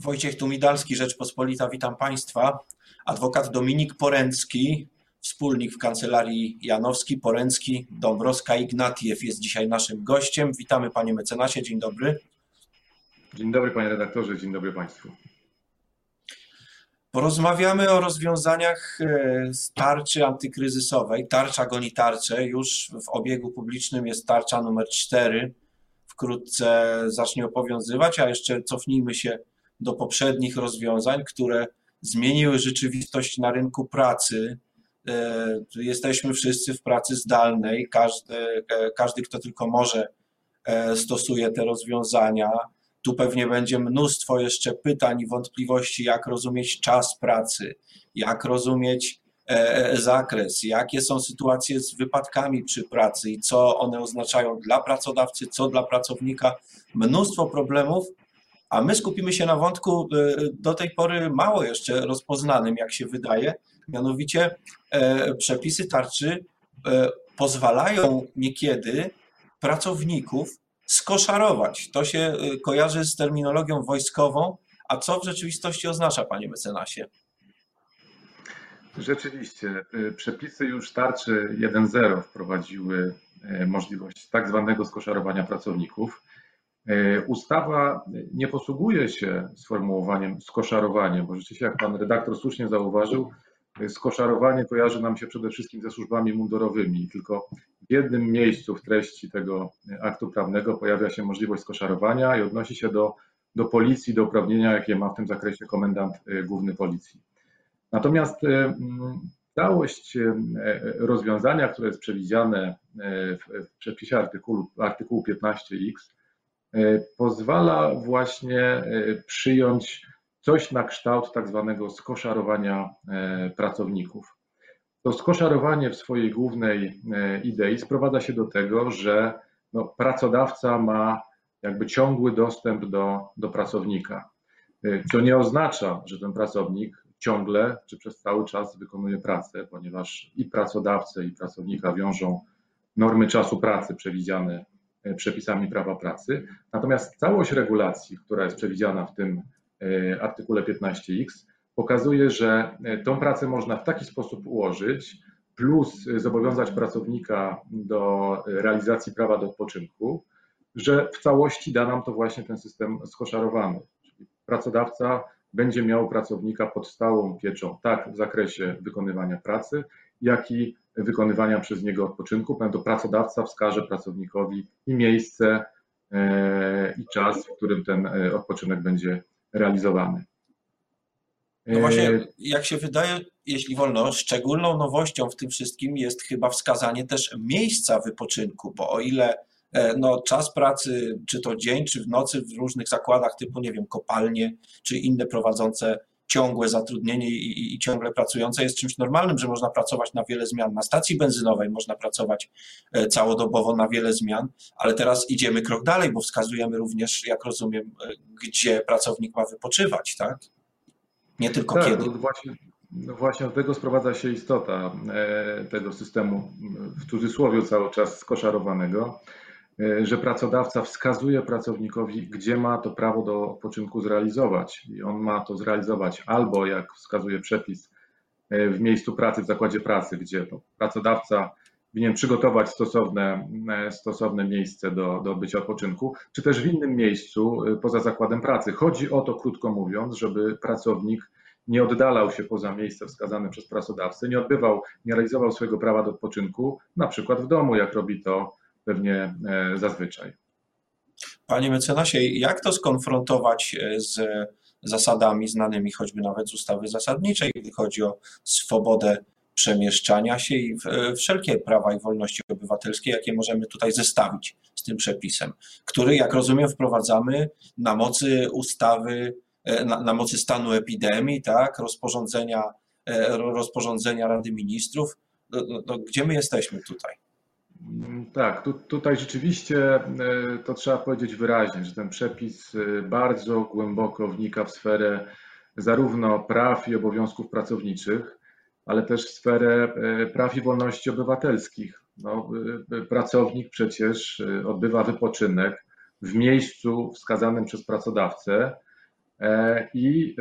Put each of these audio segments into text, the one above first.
Wojciech Tumidalski, Rzeczpospolita, witam Państwa. Adwokat Dominik Poręcki, wspólnik w kancelarii Janowski, Poręcki, Dąbrowska, Ignatiew jest dzisiaj naszym gościem. Witamy Panie mecenasie, dzień dobry. Dzień dobry Panie redaktorze, dzień dobry Państwu. Porozmawiamy o rozwiązaniach e, z tarczy antykryzysowej. Tarcza goni tarczę. Już w obiegu publicznym jest tarcza numer 4. Wkrótce zacznie obowiązywać, a jeszcze cofnijmy się do poprzednich rozwiązań, które zmieniły rzeczywistość na rynku pracy. E, jesteśmy wszyscy w pracy zdalnej, każdy, e, każdy kto tylko może, e, stosuje te rozwiązania. Tu pewnie będzie mnóstwo jeszcze pytań i wątpliwości, jak rozumieć czas pracy, jak rozumieć zakres, jakie są sytuacje z wypadkami przy pracy i co one oznaczają dla pracodawcy, co dla pracownika. Mnóstwo problemów, a my skupimy się na wątku e, do tej pory mało jeszcze rozpoznanym, jak się wydaje, mianowicie e, przepisy tarczy e, pozwalają niekiedy pracowników skoszarować. To się kojarzy z terminologią wojskową, a co w rzeczywistości oznacza, panie mecenasie? Rzeczywiście, przepisy już tarczy 1.0 wprowadziły możliwość tak zwanego skoszarowania pracowników. E, ustawa nie posługuje się sformułowaniem skoszarowanie, bo rzeczywiście, jak pan redaktor słusznie zauważył, e, skoszarowanie kojarzy nam się przede wszystkim ze służbami mundurowymi. Tylko w jednym miejscu w treści tego aktu prawnego pojawia się możliwość skoszarowania i odnosi się do, do policji, do uprawnienia, jakie ma w tym zakresie komendant e, główny policji. Natomiast całość rozwiązania, które jest przewidziane w przepisie artykułu, artykułu 15x, E, pozwala właśnie e, przyjąć coś na kształt tak zwanego skoszarowania e, pracowników. To skoszarowanie w swojej głównej idei sprowadza się do tego, że no, pracodawca ma jakby ciągły dostęp do, do pracownika, co nie oznacza, że ten pracownik ciągle czy przez cały czas wykonuje pracę, ponieważ i pracodawcę, i pracownika wiążą normy czasu pracy przewidziane E, przepisami prawa pracy. Natomiast całość regulacji, która jest przewidziana w tym e, artykule 15x, pokazuje, że e, tą pracę można w taki sposób ułożyć, plus zobowiązać pracownika do realizacji prawa do odpoczynku, że w całości da nam to właśnie ten system skoszarowany. Czyli pracodawca będzie miał pracownika pod stałą pieczą, tak w zakresie wykonywania pracy, jak i wykonywania przez niego odpoczynku, to pracodawca wskaże pracownikowi i miejsce, e, i czas, w którym ten e, odpoczynek będzie realizowany. No właśnie, e, jak się wydaje, jeśli wolno, szczególną nowością w tym wszystkim jest chyba wskazanie też miejsca wypoczynku, bo o ile no, czas pracy, czy to dzień, czy w nocy w różnych zakładach typu, nie wiem, kopalnie, czy inne prowadzące ciągłe zatrudnienie i, i, ciągle pracujące jest czymś normalnym, że można pracować na wiele zmian. Na stacji benzynowej można pracować e, całodobowo na wiele zmian, ale teraz idziemy krok dalej, bo wskazujemy również, jak rozumiem, e, gdzie pracownik ma wypoczywać, tak? Nie tylko tak, kiedy. No właśnie, no właśnie do tego sprowadza się istota e, tego systemu, w cudzysłowie cały czas skoszarowanego. E, że pracodawca wskazuje pracownikowi, gdzie ma to prawo do odpoczynku zrealizować. I on ma to zrealizować albo, jak wskazuje przepis, e, w miejscu pracy, w zakładzie pracy, gdzie pracodawca winien przygotować stosowne, e, stosowne miejsce do, do odbycia odpoczynku, czy też w innym miejscu poza zakładem pracy. Chodzi o to, krótko mówiąc, żeby pracownik nie oddalał się poza miejsce wskazane przez pracodawcę, nie odbywał, nie realizował swojego prawa do odpoczynku, na przykład w domu, jak robi to pewnie e, zazwyczaj. Panie mecenasie, jak to skonfrontować e, z zasadami znanymi choćby nawet z ustawy zasadniczej, gdy chodzi o swobodę przemieszczania się i e, wszelkie prawa i wolności obywatelskie, jakie możemy tutaj zestawić z tym przepisem, który, jak rozumiem, wprowadzamy na mocy ustawy, na, na mocy stanu epidemii, tak, rozporządzenia, rozporządzenia Rady Ministrów. No, no, no gdzie my jesteśmy tutaj? Mm, tak, tu, tutaj rzeczywiście e, to trzeba powiedzieć wyraźnie, że ten przepis e, bardzo głęboko wnika w sferę zarówno praw i obowiązków pracowniczych, ale też w sferę e, praw i wolności obywatelskich. No, pracownik przecież odbywa wypoczynek w miejscu wskazanym przez pracodawcę I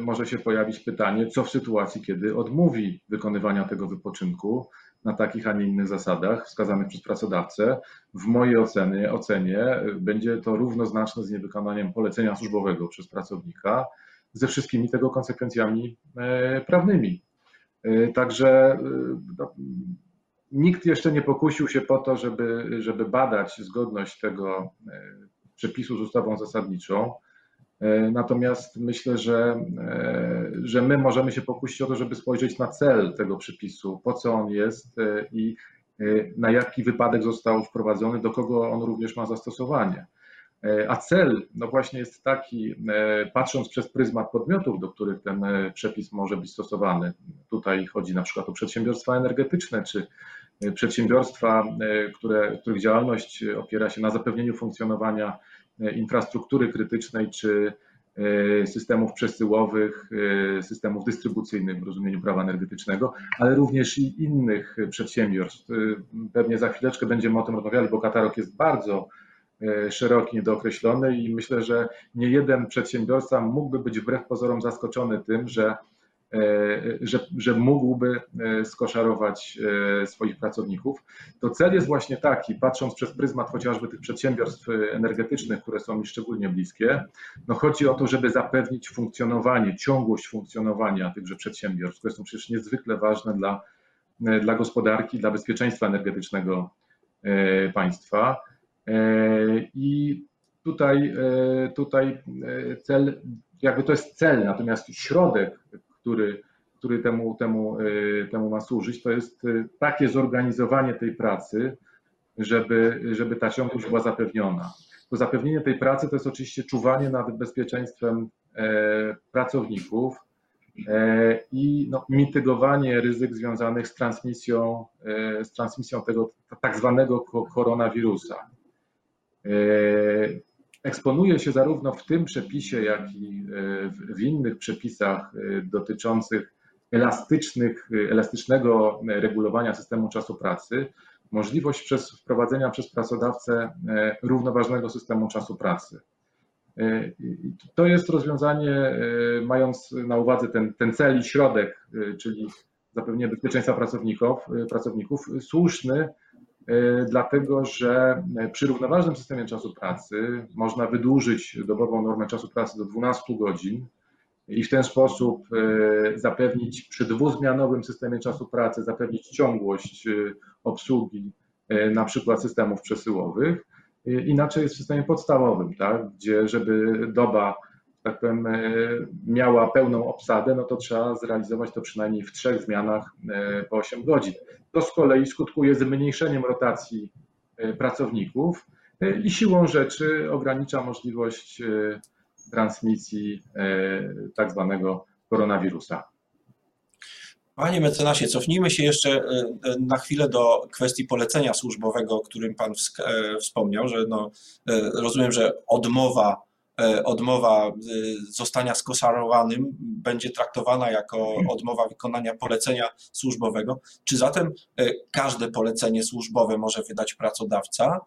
może się pojawić pytanie, co w sytuacji, kiedy odmówi wykonywania tego wypoczynku na takich, a nie innych zasadach wskazanych przez pracodawcę. W mojej ocenie, ocenie będzie to równoznaczne z niewykonaniem polecenia służbowego przez pracownika ze wszystkimi tego konsekwencjami prawnymi. Także no, Nikt jeszcze nie pokusił się po to, żeby, żeby badać zgodność tego e, przepisu z ustawą zasadniczą. E, natomiast myślę, że, e, że my możemy się pokusić o to, żeby spojrzeć na cel tego przepisu, po co on jest i na jaki wypadek został wprowadzony, do kogo on również ma zastosowanie. A cel, no właśnie jest taki, patrząc przez pryzmat podmiotów, do których ten przepis może być stosowany. Tutaj chodzi na przykład o przedsiębiorstwa energetyczne czy przedsiębiorstwa, e, które, których działalność opiera się na zapewnieniu funkcjonowania e, infrastruktury krytycznej czy e, systemów przesyłowych, systemów dystrybucyjnych w rozumieniu prawa energetycznego, ale również i innych przedsiębiorstw. Pewnie za chwileczkę będziemy o tym rozmawiali, bo katalog jest bardzo szeroki, niedookreślony i myślę, że nie jeden przedsiębiorca mógłby być wbrew pozorom zaskoczony tym, że E, że, że mógłby e, skoszarować e, swoich pracowników. To cel jest właśnie taki, patrząc przez pryzmat chociażby tych przedsiębiorstw energetycznych, które są mi szczególnie bliskie, no chodzi o to, żeby zapewnić funkcjonowanie, ciągłość funkcjonowania tychże przedsiębiorstw, które są przecież niezwykle ważne dla, dla gospodarki, dla bezpieczeństwa energetycznego państwa. I tutaj, tutaj cel, jakby to jest cel, natomiast środek który, który temu, temu, y, temu ma służyć, to jest y, takie zorganizowanie tej pracy, żeby, żeby ta ciągłość była zapewniona. To zapewnienie tej pracy to jest oczywiście czuwanie nad bezpieczeństwem e, pracowników e, i no, mitygowanie ryzyk związanych z transmisją, e, z transmisją tego tak zwanego koronawirusa eksponuje się zarówno w tym przepisie, jak i e, w innych przepisach e, dotyczących elastycznych, e, elastycznego regulowania systemu czasu pracy, możliwość przez wprowadzenia przez pracodawcę równoważnego systemu czasu pracy. To jest rozwiązanie, mając na uwadze ten, ten cel i środek, czyli zapewnienie bezpieczeństwa pracowników, pracowników słuszny dlatego że przy równoważnym systemie czasu pracy można wydłużyć dobową normę czasu pracy do 12 godzin i w ten sposób e, zapewnić przy dwuzmianowym systemie czasu pracy, zapewnić ciągłość e, obsługi na przykład systemów przesyłowych. Inaczej jest w systemie podstawowym, tak, gdzie żeby doba tak powiem, e, miała pełną obsadę, no to trzeba zrealizować to przynajmniej w trzech zmianach e, po 8 godzin. To z kolei skutkuje zmniejszeniem rotacji e, pracowników i siłą rzeczy ogranicza możliwość transmisji tak zwanego koronawirusa. Panie mecenasie, cofnijmy się jeszcze na chwilę do kwestii polecenia służbowego, o którym Pan wspomniał, że no, rozumiem, że odmowa odmowa e, zostania skoszarowanym będzie traktowana jako odmowa wykonania polecenia służbowego. Czy zatem e, każde polecenie służbowe może wydać pracodawca?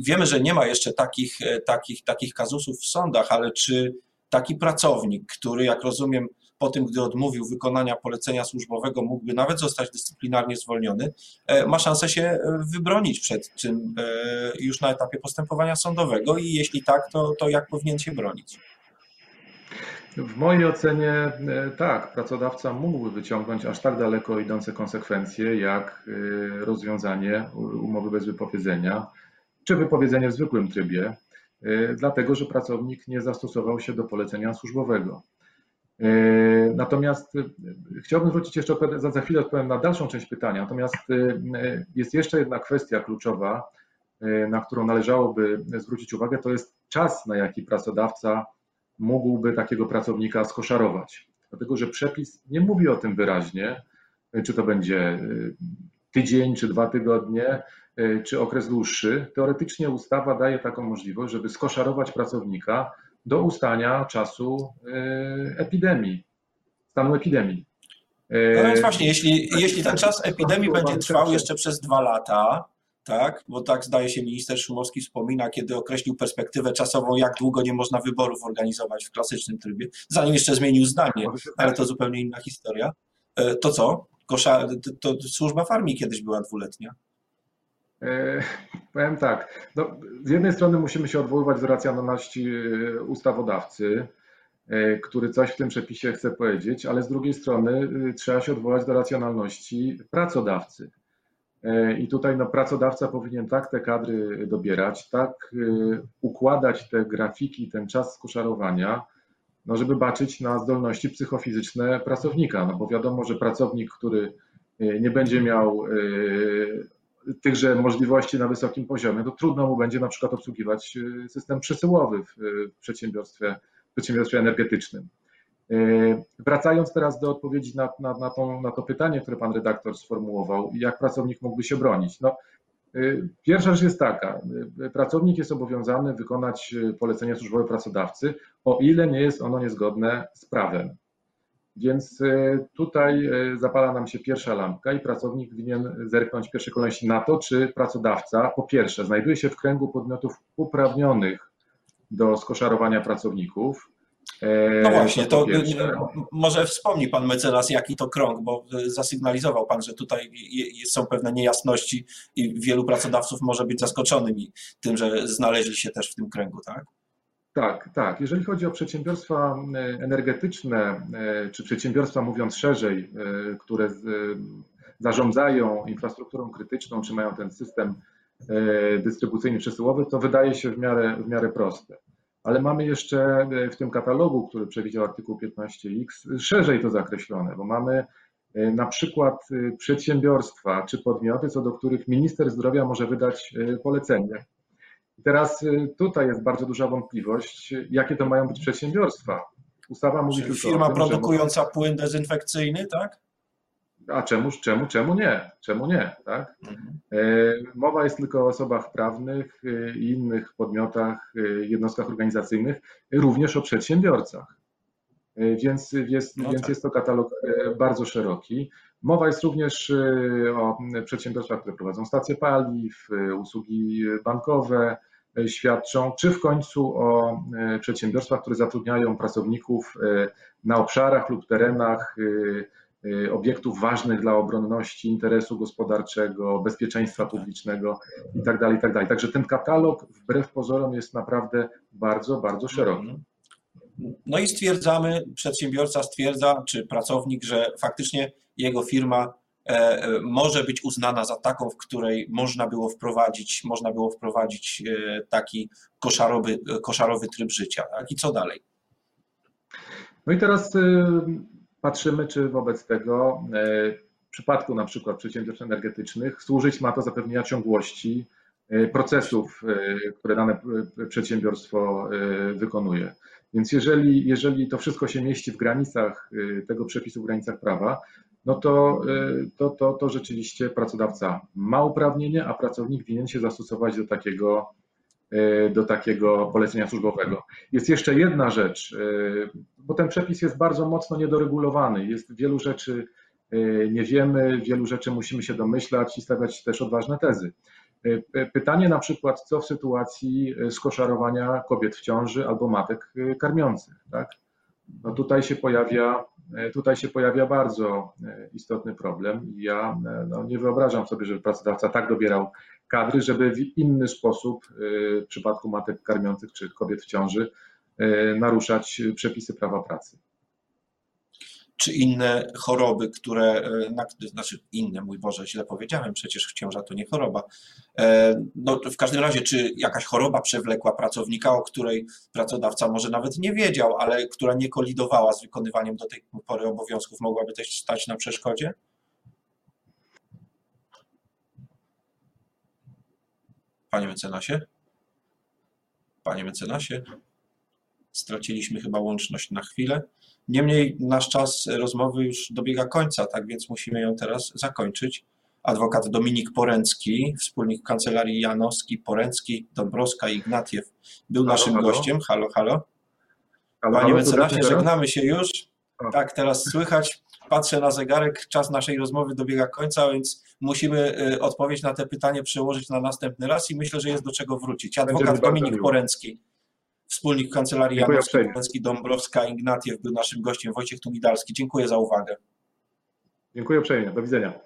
Wiemy, że nie ma jeszcze takich, takich, takich kazusów w sądach, ale czy taki pracownik, który, jak rozumiem, po tym, gdy odmówił wykonania polecenia służbowego, mógłby nawet zostać dyscyplinarnie zwolniony, e, ma szansę się e, wybronić przed tym e, już na etapie postępowania sądowego i jeśli tak, to, to jak powinien się bronić? W mojej ocenie tak, pracodawca mógłby wyciągnąć aż tak daleko idące konsekwencje, jak rozwiązanie umowy bez wypowiedzenia, czy wypowiedzenie w zwykłym trybie, dlatego że pracownik nie zastosował się do polecenia służbowego. E, natomiast e, chciałbym zwrócić jeszcze, za, za chwilę odpowiem na dalszą część pytania, natomiast e, jest jeszcze jedna kwestia kluczowa, na którą należałoby zwrócić uwagę, to jest czas, na jaki pracodawca mógłby takiego pracownika skoszarować. Dlatego, że przepis nie mówi o tym wyraźnie, czy to będzie tydzień, czy dwa tygodnie, czy okres dłuższy. Teoretycznie ustawa daje taką możliwość, żeby skoszarować pracownika do ustania czasu e, epidemii, stanu epidemii. No więc właśnie, jeśli, jeśli ten czas epidemii będzie trwał jeszcze przez dwa lata, tak? Bo tak zdaje się minister Szumowski wspomina, kiedy określił perspektywę czasową, jak długo nie można wyborów organizować w klasycznym trybie, zanim jeszcze zmienił zdanie, ale to zupełnie inna historia. E, to co? Kosza, to, to służba w armii kiedyś była dwuletnia. E, powiem tak, no, z jednej strony musimy się odwoływać do racjonalności e, ustawodawcy, e, który coś w tym przepisie chce powiedzieć, ale z drugiej strony trzeba się odwołać do racjonalności pracodawcy. I tutaj no, pracodawca powinien tak te kadry dobierać, tak układać te grafiki, ten czas skoszarowania, no, żeby baczyć na zdolności psychofizyczne pracownika. No bo wiadomo, że pracownik, który nie będzie miał tychże możliwości na wysokim poziomie, to trudno mu będzie na przykład obsługiwać y, system przesyłowy w przedsiębiorstwie, w przedsiębiorstwie energetycznym. Y, wracając teraz do odpowiedzi na, na, na, na to pytanie, które pan redaktor sformułował, jak pracownik mógłby się bronić? No, pierwsza rzecz jest taka, pracownik jest obowiązany wykonać polecenie służbowe pracodawcy, o ile nie jest ono niezgodne z prawem. Więc e, tutaj e, zapala nam się pierwsza lampka i pracownik winien zerknąć w pierwszej kolejności na to, czy pracodawca po pierwsze znajduje się w kręgu podmiotów uprawnionych do skoszarowania pracowników. E, no właśnie, to, może wspomni Pan mecenas, jaki to krąg, bo zasygnalizował Pan, że tutaj są pewne niejasności i wielu pracodawców może być zaskoczonych tym, że znaleźli się też w tym kręgu, tak? Tak, tak. Jeżeli chodzi o przedsiębiorstwa e, energetyczne, e, czy przedsiębiorstwa, mówiąc szerzej, e, które zarządzają infrastrukturą krytyczną, czy mają ten system dystrybucyjny przesyłowy, to wydaje się w miarę, w miarę proste. Ale mamy jeszcze w tym katalogu, który przewidział artykuł 15x, szerzej to zakreślone, bo mamy na przykład przedsiębiorstwa czy podmioty, co do których minister zdrowia może wydać polecenie teraz y, tutaj jest bardzo duża wątpliwość, jakie to mają być przedsiębiorstwa. Ustawa mówi Czyli tylko firma tym, produkująca płyn dezynfekcyjny, tak? A czemu, czemu, czemu nie? Czemu nie, tak? Mhm. E, mowa jest tylko o osobach prawnych y, i innych podmiotach, y, jednostkach organizacyjnych, również o przedsiębiorcach. E, więc jest, no więc tak. jest to katalog e, bardzo szeroki. Mowa jest również o przedsiębiorstwach, które prowadzą stacje paliw, usługi bankowe, świadczą, czy w końcu o e, przedsiębiorstwach, które zatrudniają pracowników e, na obszarach lub terenach obiektów ważnych dla obronności interesu gospodarczego, bezpieczeństwa publicznego itd. Tak itd. Tak Także ten katalog wbrew pozorom jest naprawdę bardzo, bardzo szeroki. No i stwierdzamy, przedsiębiorca stwierdza, czy pracownik, że faktycznie jego firma E, e, może być uznana za taką, w której można było wprowadzić, można było wprowadzić e, taki koszarowy, koszarowy tryb życia. Tak? I co dalej? No i teraz patrzymy, czy wobec tego w przypadku na przykład przedsiębiorstw energetycznych służyć ma to zapewnienia ciągłości procesów, które dane przedsiębiorstwo wykonuje. Więc jeżeli, jeżeli to wszystko się mieści w granicach tego przepisu, w granicach prawa, no to, to, to, to rzeczywiście pracodawca ma uprawnienie, a pracownik winien się zastosować do takiego, do takiego polecenia służbowego. Jest jeszcze jedna rzecz, bo ten przepis jest bardzo mocno niedoregulowany. Jest wielu rzeczy nie wiemy, wielu rzeczy musimy się domyślać i stawiać też odważne tezy. Pytanie na przykład, co w sytuacji skoszarowania kobiet w ciąży albo matek karmiących, tak? No tutaj się pojawia tutaj się pojawia bardzo istotny problem. Ja no, nie wyobrażam sobie, żeby pracodawca tak dobierał kadry, żeby w inny sposób w przypadku matek karmiących czy kobiet w ciąży naruszać przepisy prawa pracy czy inne choroby, które, e, na, znaczy inne, mój Boże, źle powiedziałem, przecież ciąża to nie choroba. E, no, w każdym razie, czy jakaś choroba przewlekła pracownika, o której pracodawca może nawet nie wiedział, ale która nie kolidowała z wykonywaniem do tej pory obowiązków, mogłaby też stać na przeszkodzie? Panie mecenasie? Panie mecenasie? Straciliśmy chyba łączność na chwilę. Niemniej nasz czas rozmowy już dobiega końca, tak więc musimy ją teraz zakończyć. Adwokat Dominik Poręcki, wspólnik kancelarii Janowski, Poręcki, Dąbrowska i Ignatiew był halo, naszym halo. gościem. Halo, halo. halo Panie mecenasie, żegnamy się już. Tak, teraz słychać. Patrzę na zegarek, czas naszej rozmowy dobiega końca, więc musimy y, odpowiedź na te pytanie przełożyć na następny raz i myślę, że jest do czego wrócić. Adwokat Dominik Poręcki, wspólnik Kancelarii Poręcki, Dąbrowska, Ignatiew był naszym gościem, Wojciech Tumidalski. Dziękuję za uwagę. Dziękuję uprzejmie. Do widzenia.